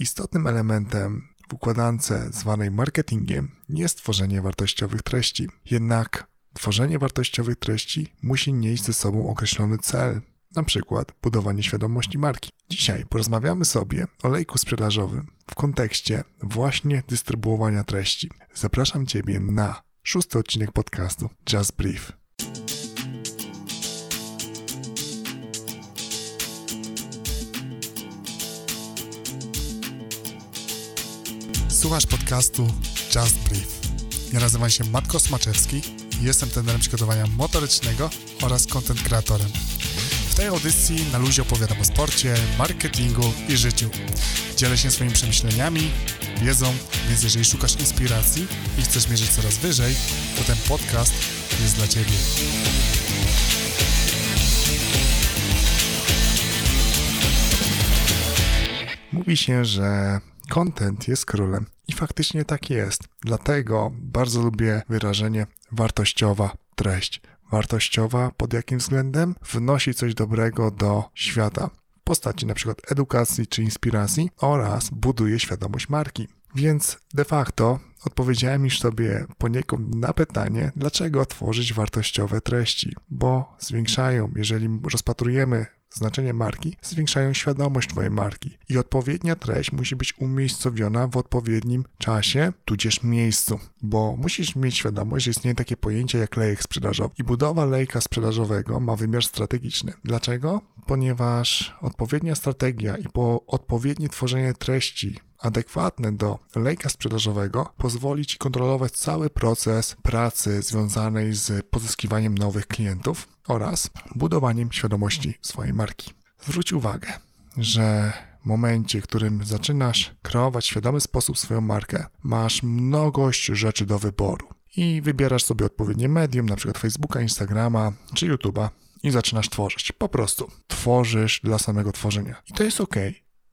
Istotnym elementem w układance zwanej marketingiem jest tworzenie wartościowych treści. Jednak tworzenie wartościowych treści musi nieść ze sobą określony cel, na przykład budowanie świadomości marki. Dzisiaj porozmawiamy sobie o lejku sprzedażowym w kontekście właśnie dystrybuowania treści. Zapraszam Ciebie na szósty odcinek podcastu Just Brief. Słuchasz podcastu Just Brief. Ja nazywam się Matko Smaczewski i jestem trenerem przygotowania motorycznego oraz content kreatorem. W tej audycji na luzie opowiadam o sporcie, marketingu i życiu. Dzielę się swoimi przemyśleniami, wiedzą, więc jeżeli szukasz inspiracji i chcesz mierzyć coraz wyżej, to ten podcast jest dla Ciebie. Mówi się, że Content jest królem i faktycznie tak jest. Dlatego bardzo lubię wyrażenie wartościowa treść. Wartościowa pod jakim względem? Wnosi coś dobrego do świata w postaci np. edukacji czy inspiracji oraz buduje świadomość marki. Więc de facto odpowiedziałem już sobie poniekąd na pytanie, dlaczego tworzyć wartościowe treści, bo zwiększają, jeżeli rozpatrujemy znaczenie marki zwiększają świadomość Twojej marki i odpowiednia treść musi być umiejscowiona w odpowiednim czasie, tudzież miejscu, bo musisz mieć świadomość, że istnieje takie pojęcie jak lejek sprzedażowy i budowa lejka sprzedażowego ma wymiar strategiczny. Dlaczego? Ponieważ odpowiednia strategia i po odpowiednie tworzenie treści adekwatne do lejka sprzedażowego pozwoli Ci kontrolować cały proces pracy związanej z pozyskiwaniem nowych klientów oraz budowaniem świadomości swojej marki. Zwróć uwagę, że w momencie, w którym zaczynasz kreować świadomy sposób swoją markę, masz mnogość rzeczy do wyboru i wybierasz sobie odpowiednie medium, np. Facebooka, Instagrama czy YouTube'a i zaczynasz tworzyć. Po prostu tworzysz dla samego tworzenia. I to jest ok.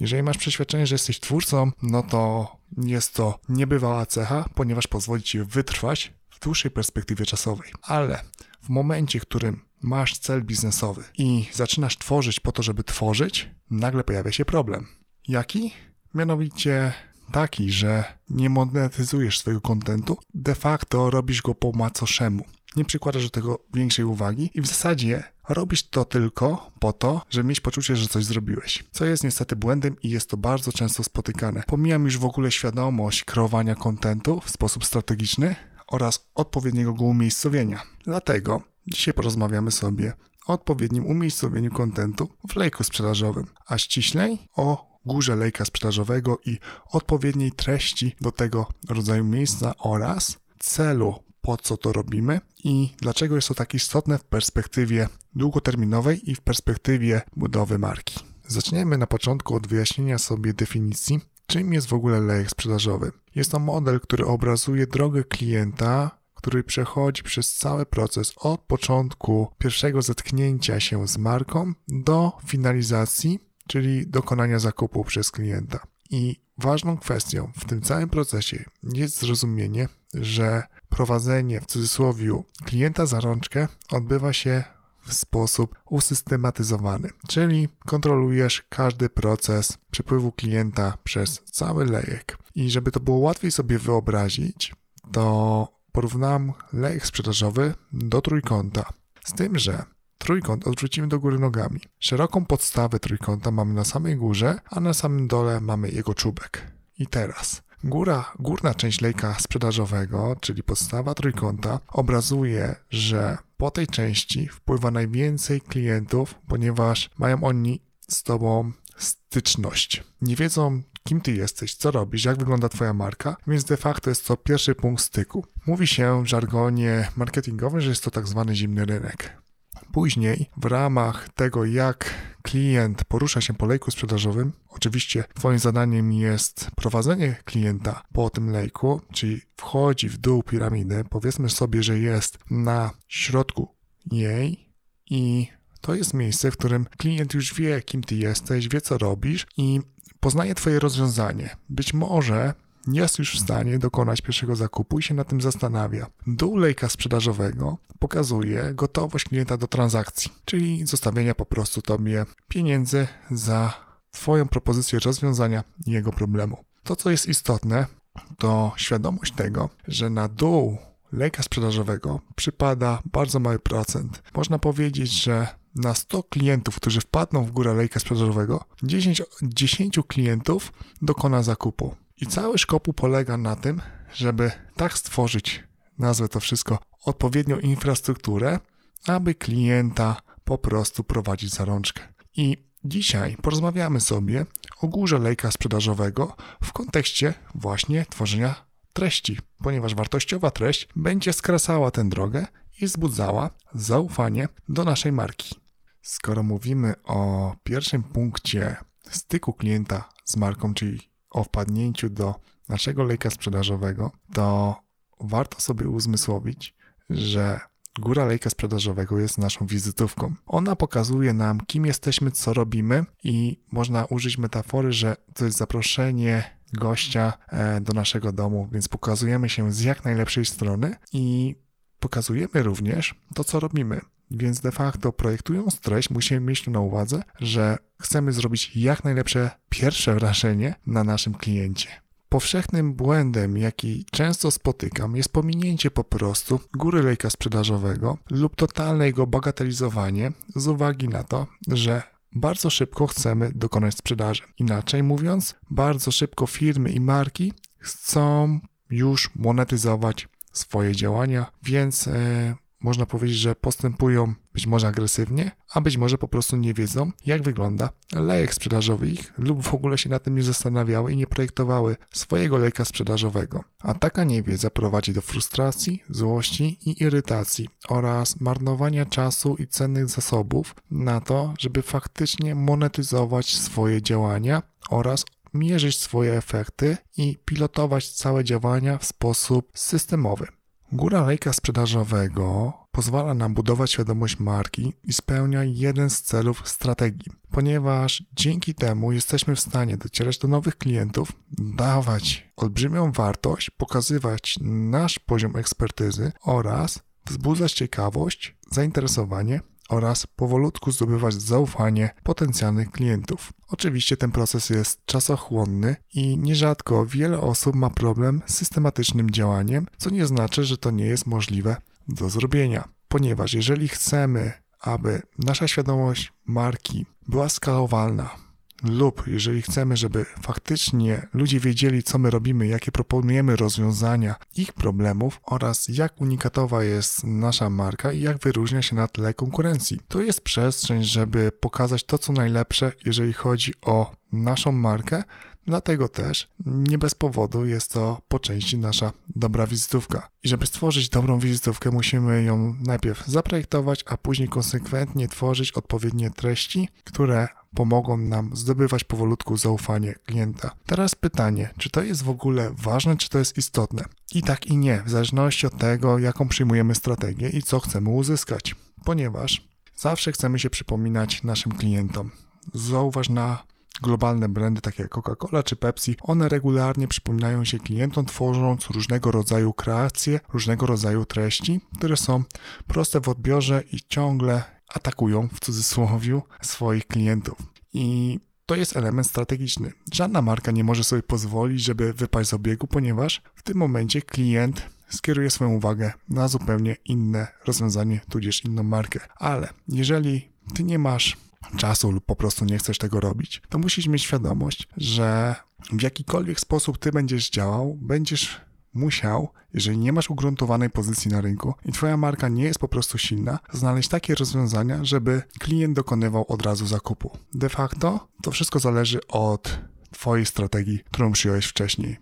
Jeżeli masz przeświadczenie, że jesteś twórcą, no to jest to niebywała cecha, ponieważ pozwoli ci wytrwać w dłuższej perspektywie czasowej. Ale w momencie, w którym masz cel biznesowy i zaczynasz tworzyć po to, żeby tworzyć, nagle pojawia się problem. Jaki? Mianowicie taki, że nie monetyzujesz swojego kontentu, de facto robisz go po macoszemu nie przykładasz do tego większej uwagi i w zasadzie robisz to tylko po to, żeby mieć poczucie, że coś zrobiłeś. Co jest niestety błędem i jest to bardzo często spotykane. Pomijam już w ogóle świadomość kreowania kontentu w sposób strategiczny oraz odpowiedniego go umiejscowienia. Dlatego dzisiaj porozmawiamy sobie o odpowiednim umiejscowieniu kontentu w lejku sprzedażowym, a ściślej o górze lejka sprzedażowego i odpowiedniej treści do tego rodzaju miejsca oraz celu po co to robimy i dlaczego jest to tak istotne w perspektywie długoterminowej i w perspektywie budowy marki. Zaczniemy na początku od wyjaśnienia sobie definicji, czym jest w ogóle lejek sprzedażowy. Jest to model, który obrazuje drogę klienta, który przechodzi przez cały proces od początku pierwszego zetknięcia się z marką do finalizacji, czyli dokonania zakupu przez klienta. I ważną kwestią w tym całym procesie jest zrozumienie, że prowadzenie w cudzysłowie klienta za rączkę odbywa się w sposób usystematyzowany, czyli kontrolujesz każdy proces przepływu klienta przez cały lejek. I żeby to było łatwiej sobie wyobrazić, to porównam lejek sprzedażowy do trójkąta. Z tym, że trójkąt odwrócimy do góry nogami. Szeroką podstawę trójkąta mamy na samej górze, a na samym dole mamy jego czubek. I teraz Góra, górna część lejka sprzedażowego, czyli podstawa trójkąta, obrazuje, że po tej części wpływa najwięcej klientów, ponieważ mają oni z Tobą styczność. Nie wiedzą, kim Ty jesteś, co robisz, jak wygląda Twoja marka, więc de facto jest to pierwszy punkt styku. Mówi się w żargonie marketingowym, że jest to tak zwany zimny rynek. Później, w ramach tego, jak klient porusza się po lejku sprzedażowym, oczywiście Twoim zadaniem jest prowadzenie klienta po tym lejku, czyli wchodzi w dół piramidy, powiedzmy sobie, że jest na środku jej i to jest miejsce, w którym klient już wie, kim Ty jesteś, wie, co robisz i poznaje Twoje rozwiązanie. Być może jest już w stanie dokonać pierwszego zakupu i się na tym zastanawia. Dół lejka sprzedażowego pokazuje gotowość klienta do transakcji, czyli zostawienia po prostu tobie pieniędzy za Twoją propozycję rozwiązania jego problemu. To, co jest istotne, to świadomość tego, że na dół lejka sprzedażowego przypada bardzo mały procent. Można powiedzieć, że na 100 klientów, którzy wpadną w górę lejka sprzedażowego, 10, 10 klientów dokona zakupu. I cały szkopu polega na tym, żeby tak stworzyć, nazwę to wszystko, odpowiednią infrastrukturę, aby klienta po prostu prowadzić za rączkę. I dzisiaj porozmawiamy sobie o górze lejka sprzedażowego w kontekście właśnie tworzenia treści, ponieważ wartościowa treść będzie skracała tę drogę i wzbudzała zaufanie do naszej marki. Skoro mówimy o pierwszym punkcie styku klienta z marką, czyli o wpadnięciu do naszego lejka sprzedażowego, to warto sobie uzmysłowić, że góra lejka sprzedażowego jest naszą wizytówką. Ona pokazuje nam, kim jesteśmy, co robimy i można użyć metafory, że to jest zaproszenie gościa e, do naszego domu, więc pokazujemy się z jak najlepszej strony i pokazujemy również to, co robimy. Więc de facto projektując treść, musimy mieć na uwadze, że chcemy zrobić jak najlepsze pierwsze wrażenie na naszym kliencie. Powszechnym błędem, jaki często spotykam, jest pominięcie po prostu góry lejka sprzedażowego lub totalne jego bagatelizowanie z uwagi na to, że bardzo szybko chcemy dokonać sprzedaży. Inaczej mówiąc, bardzo szybko firmy i marki chcą już monetyzować swoje działania, więc e, można powiedzieć, że postępują być może agresywnie, a być może po prostu nie wiedzą, jak wygląda lejek sprzedażowy ich lub w ogóle się na tym nie zastanawiały i nie projektowały swojego lejka sprzedażowego. A taka niewiedza prowadzi do frustracji, złości i irytacji oraz marnowania czasu i cennych zasobów na to, żeby faktycznie monetyzować swoje działania oraz mierzyć swoje efekty i pilotować całe działania w sposób systemowy. Góra lejka sprzedażowego pozwala nam budować świadomość marki i spełnia jeden z celów strategii, ponieważ dzięki temu jesteśmy w stanie docierać do nowych klientów, dawać olbrzymią wartość, pokazywać nasz poziom ekspertyzy oraz wzbudzać ciekawość, zainteresowanie oraz powolutku zdobywać zaufanie potencjalnych klientów. Oczywiście ten proces jest czasochłonny i nierzadko wiele osób ma problem z systematycznym działaniem, co nie znaczy, że to nie jest możliwe do zrobienia. Ponieważ jeżeli chcemy, aby nasza świadomość marki była skalowalna, lub jeżeli chcemy, żeby faktycznie ludzie wiedzieli, co my robimy, jakie proponujemy rozwiązania ich problemów oraz jak unikatowa jest nasza marka i jak wyróżnia się na tle konkurencji. To jest przestrzeń, żeby pokazać to, co najlepsze, jeżeli chodzi o naszą markę, Dlatego też nie bez powodu jest to po części nasza dobra wizytówka. I żeby stworzyć dobrą wizytówkę, musimy ją najpierw zaprojektować, a później konsekwentnie tworzyć odpowiednie treści, które pomogą nam zdobywać powolutku zaufanie klienta. Teraz pytanie, czy to jest w ogóle ważne, czy to jest istotne? I tak i nie, w zależności od tego, jaką przyjmujemy strategię i co chcemy uzyskać. Ponieważ zawsze chcemy się przypominać naszym klientom. Zauważ na globalne brandy takie jak Coca-Cola czy Pepsi, one regularnie przypominają się klientom, tworząc różnego rodzaju kreacje, różnego rodzaju treści, które są proste w odbiorze i ciągle atakują w cudzysłowie swoich klientów. I to jest element strategiczny. Żadna marka nie może sobie pozwolić, żeby wypaść z obiegu, ponieważ w tym momencie klient skieruje swoją uwagę na zupełnie inne rozwiązanie, tudzież inną markę. Ale jeżeli ty nie masz czasu lub po prostu nie chcesz tego robić, to musisz mieć świadomość, że w jakikolwiek sposób ty będziesz działał, będziesz musiał, jeżeli nie masz ugruntowanej pozycji na rynku i twoja marka nie jest po prostu silna, znaleźć takie rozwiązania, żeby klient dokonywał od razu zakupu. De facto to wszystko zależy od twojej strategii, którą przyjąłeś wcześniej.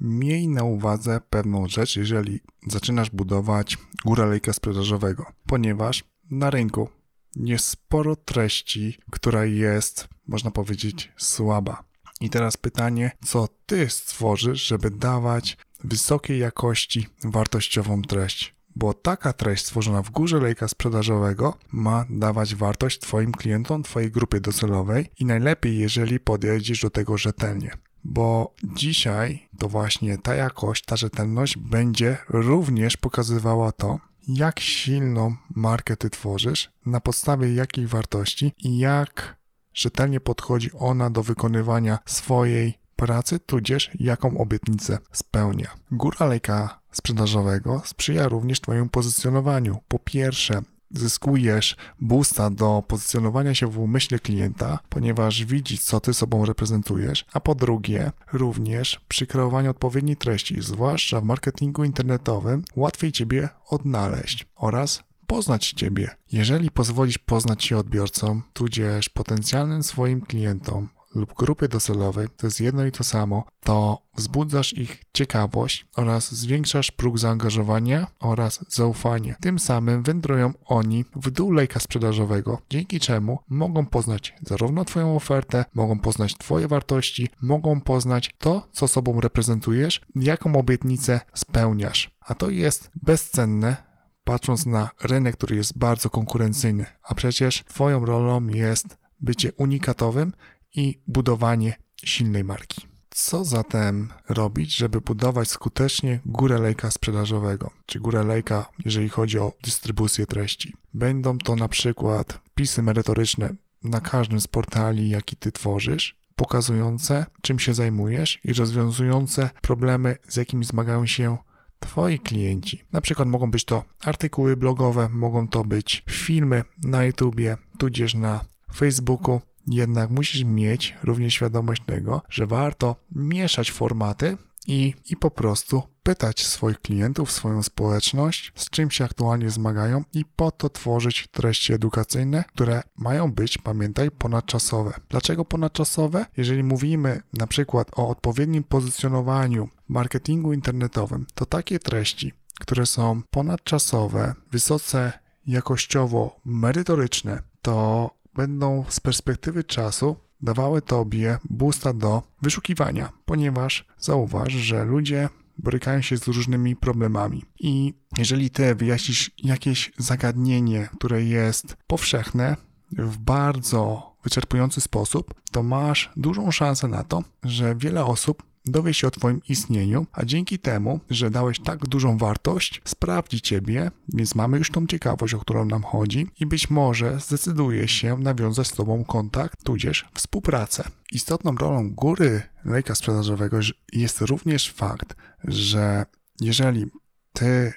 Miej na uwadze pewną rzecz, jeżeli zaczynasz budować górę lejka sprzedażowego, ponieważ na rynku jest sporo treści, która jest, można powiedzieć, słaba. I teraz pytanie, co ty stworzysz, żeby dawać wysokiej jakości, wartościową treść? Bo taka treść stworzona w górze lejka sprzedażowego ma dawać wartość Twoim klientom, Twojej grupie docelowej i najlepiej, jeżeli podejdziesz do tego rzetelnie. Bo dzisiaj to właśnie ta jakość, ta rzetelność będzie również pokazywała to, jak silną markę ty tworzysz, na podstawie jakich wartości i jak rzetelnie podchodzi ona do wykonywania swojej pracy, tudzież jaką obietnicę spełnia. Góra lejka sprzedażowego sprzyja również Twojemu pozycjonowaniu. Po pierwsze, zyskujesz boosta do pozycjonowania się w umyśle klienta, ponieważ widzi, co ty sobą reprezentujesz, a po drugie, również przy kreowaniu odpowiedniej treści, zwłaszcza w marketingu internetowym, łatwiej ciebie odnaleźć oraz poznać Ciebie. Jeżeli pozwolisz poznać się odbiorcom, tudzież potencjalnym swoim klientom lub grupie docelowej, to jest jedno i to samo, to wzbudzasz ich ciekawość oraz zwiększasz próg zaangażowania oraz zaufania. Tym samym wędrują oni w dół lejka sprzedażowego, dzięki czemu mogą poznać zarówno Twoją ofertę, mogą poznać Twoje wartości, mogą poznać to, co sobą reprezentujesz, jaką obietnicę spełniasz. A to jest bezcenne patrząc na rynek, który jest bardzo konkurencyjny, a przecież Twoją rolą jest bycie unikatowym i budowanie silnej marki. Co zatem robić, żeby budować skutecznie górę lejka sprzedażowego, czy górę lejka, jeżeli chodzi o dystrybucję treści? Będą to na przykład pisy merytoryczne na każdym z portali, jaki ty tworzysz, pokazujące, czym się zajmujesz i rozwiązujące problemy, z jakimi zmagają się Twoi klienci. Na przykład mogą być to artykuły blogowe, mogą to być filmy na YouTubie, tudzież na Facebooku. Jednak musisz mieć również świadomość tego, że warto mieszać formaty i, i po prostu pytać swoich klientów, swoją społeczność, z czym się aktualnie zmagają i po to tworzyć treści edukacyjne, które mają być, pamiętaj, ponadczasowe. Dlaczego ponadczasowe? Jeżeli mówimy na przykład o odpowiednim pozycjonowaniu marketingu internetowym, to takie treści, które są ponadczasowe, wysoce jakościowo merytoryczne, to będą z perspektywy czasu dawały tobie boosta do wyszukiwania, ponieważ zauważ, że ludzie borykają się z różnymi problemami. I jeżeli ty wyjaśnisz jakieś zagadnienie, które jest powszechne, w bardzo wyczerpujący sposób, to masz dużą szansę na to, że wiele osób dowie się o Twoim istnieniu, a dzięki temu, że dałeś tak dużą wartość, sprawdzi Ciebie, więc mamy już tą ciekawość, o którą nam chodzi i być może zdecyduje się nawiązać z Tobą kontakt, tudzież współpracę. Istotną rolą góry lejka sprzedażowego jest również fakt, że jeżeli Ty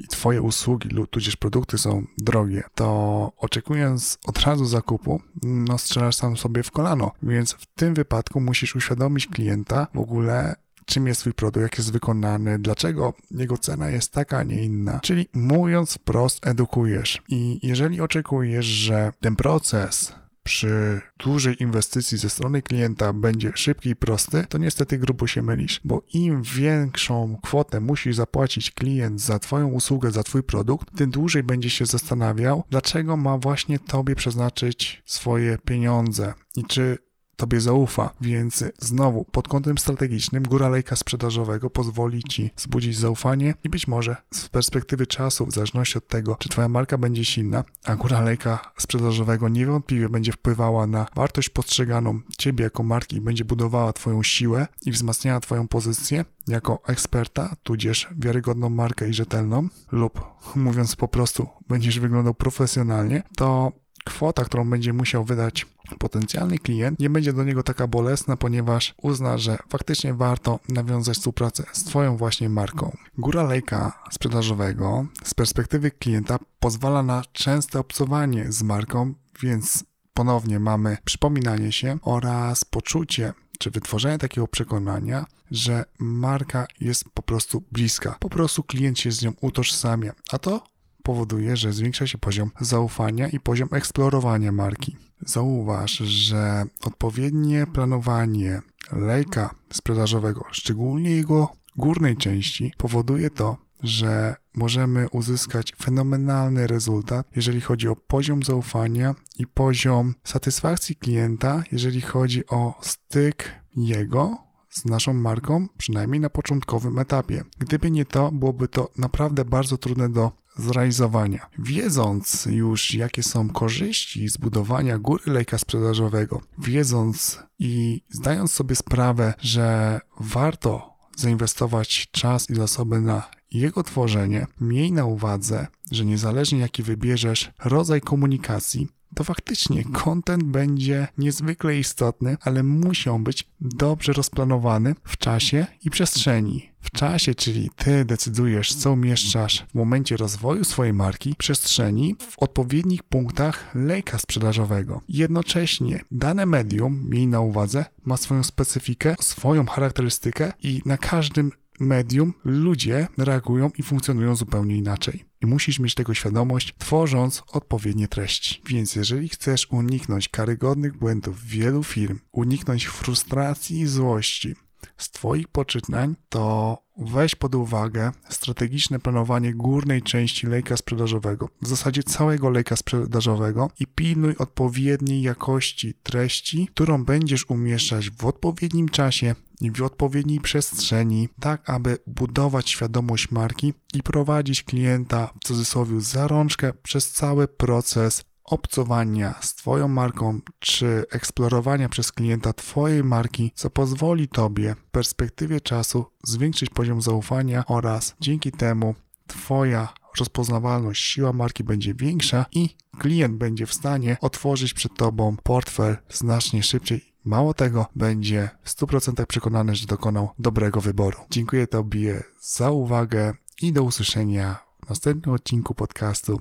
i Twoje usługi lub tudzież produkty są drogie, to oczekując od razu zakupu, no strzelasz sam sobie w kolano. Więc w tym wypadku musisz uświadomić klienta w ogóle, czym jest Twój produkt, jak jest wykonany, dlaczego jego cena jest taka, a nie inna. Czyli mówiąc wprost, edukujesz. I jeżeli oczekujesz, że ten proces przy dużej inwestycji ze strony klienta będzie szybki i prosty, to niestety grubo się mylisz, bo im większą kwotę musi zapłacić klient za Twoją usługę, za Twój produkt, tym dłużej będzie się zastanawiał, dlaczego ma właśnie Tobie przeznaczyć swoje pieniądze i czy Tobie zaufa, więc znowu pod kątem strategicznym góra lejka sprzedażowego pozwoli Ci wzbudzić zaufanie i być może z perspektywy czasu, w zależności od tego, czy Twoja marka będzie silna, a góra lejka sprzedażowego niewątpliwie będzie wpływała na wartość postrzeganą Ciebie jako marki i będzie budowała Twoją siłę i wzmacniała Twoją pozycję jako eksperta, tudzież wiarygodną markę i rzetelną, lub mówiąc po prostu, będziesz wyglądał profesjonalnie, to kwota, którą będzie musiał wydać potencjalny klient, nie będzie do niego taka bolesna, ponieważ uzna, że faktycznie warto nawiązać współpracę z Twoją właśnie marką. Góra lejka sprzedażowego z perspektywy klienta pozwala na częste obcowanie z marką, więc ponownie mamy przypominanie się oraz poczucie czy wytworzenie takiego przekonania, że marka jest po prostu bliska. Po prostu klient się z nią utożsamia, a to powoduje, że zwiększa się poziom zaufania i poziom eksplorowania marki. Zauważ, że odpowiednie planowanie lejka sprzedażowego, szczególnie jego górnej części, powoduje to, że możemy uzyskać fenomenalny rezultat, jeżeli chodzi o poziom zaufania i poziom satysfakcji klienta, jeżeli chodzi o styk jego z naszą marką, przynajmniej na początkowym etapie. Gdyby nie to, byłoby to naprawdę bardzo trudne do zrealizowania. Wiedząc już, jakie są korzyści zbudowania góry lejka sprzedażowego, wiedząc i zdając sobie sprawę, że warto zainwestować czas i zasoby na jego tworzenie, miej na uwadze, że niezależnie jaki wybierzesz rodzaj komunikacji, to faktycznie content będzie niezwykle istotny, ale musi on być dobrze rozplanowany w czasie i przestrzeni. W czasie, czyli ty decydujesz, co umieszczasz w momencie rozwoju swojej marki, przestrzeni w odpowiednich punktach lejka sprzedażowego. Jednocześnie dane medium, miej na uwadze, ma swoją specyfikę, swoją charakterystykę i na każdym medium ludzie reagują i funkcjonują zupełnie inaczej. I musisz mieć tego świadomość, tworząc odpowiednie treści. Więc jeżeli chcesz uniknąć karygodnych błędów wielu firm, uniknąć frustracji i złości z Twoich poczynań, to weź pod uwagę strategiczne planowanie górnej części lejka sprzedażowego, w zasadzie całego lejka sprzedażowego i pilnuj odpowiedniej jakości treści, którą będziesz umieszczać w odpowiednim czasie i w odpowiedniej przestrzeni, tak aby budować świadomość marki i prowadzić klienta w cudzysłowie za rączkę przez cały proces obcowania z Twoją marką czy eksplorowania przez klienta Twojej marki, co pozwoli Tobie w perspektywie czasu zwiększyć poziom zaufania oraz dzięki temu Twoja rozpoznawalność, siła marki będzie większa i klient będzie w stanie otworzyć przed Tobą portfel znacznie szybciej. Mało tego, będzie w 100% przekonany, że dokonał dobrego wyboru. Dziękuję Tobie za uwagę i do usłyszenia w następnym odcinku podcastu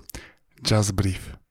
Just Brief.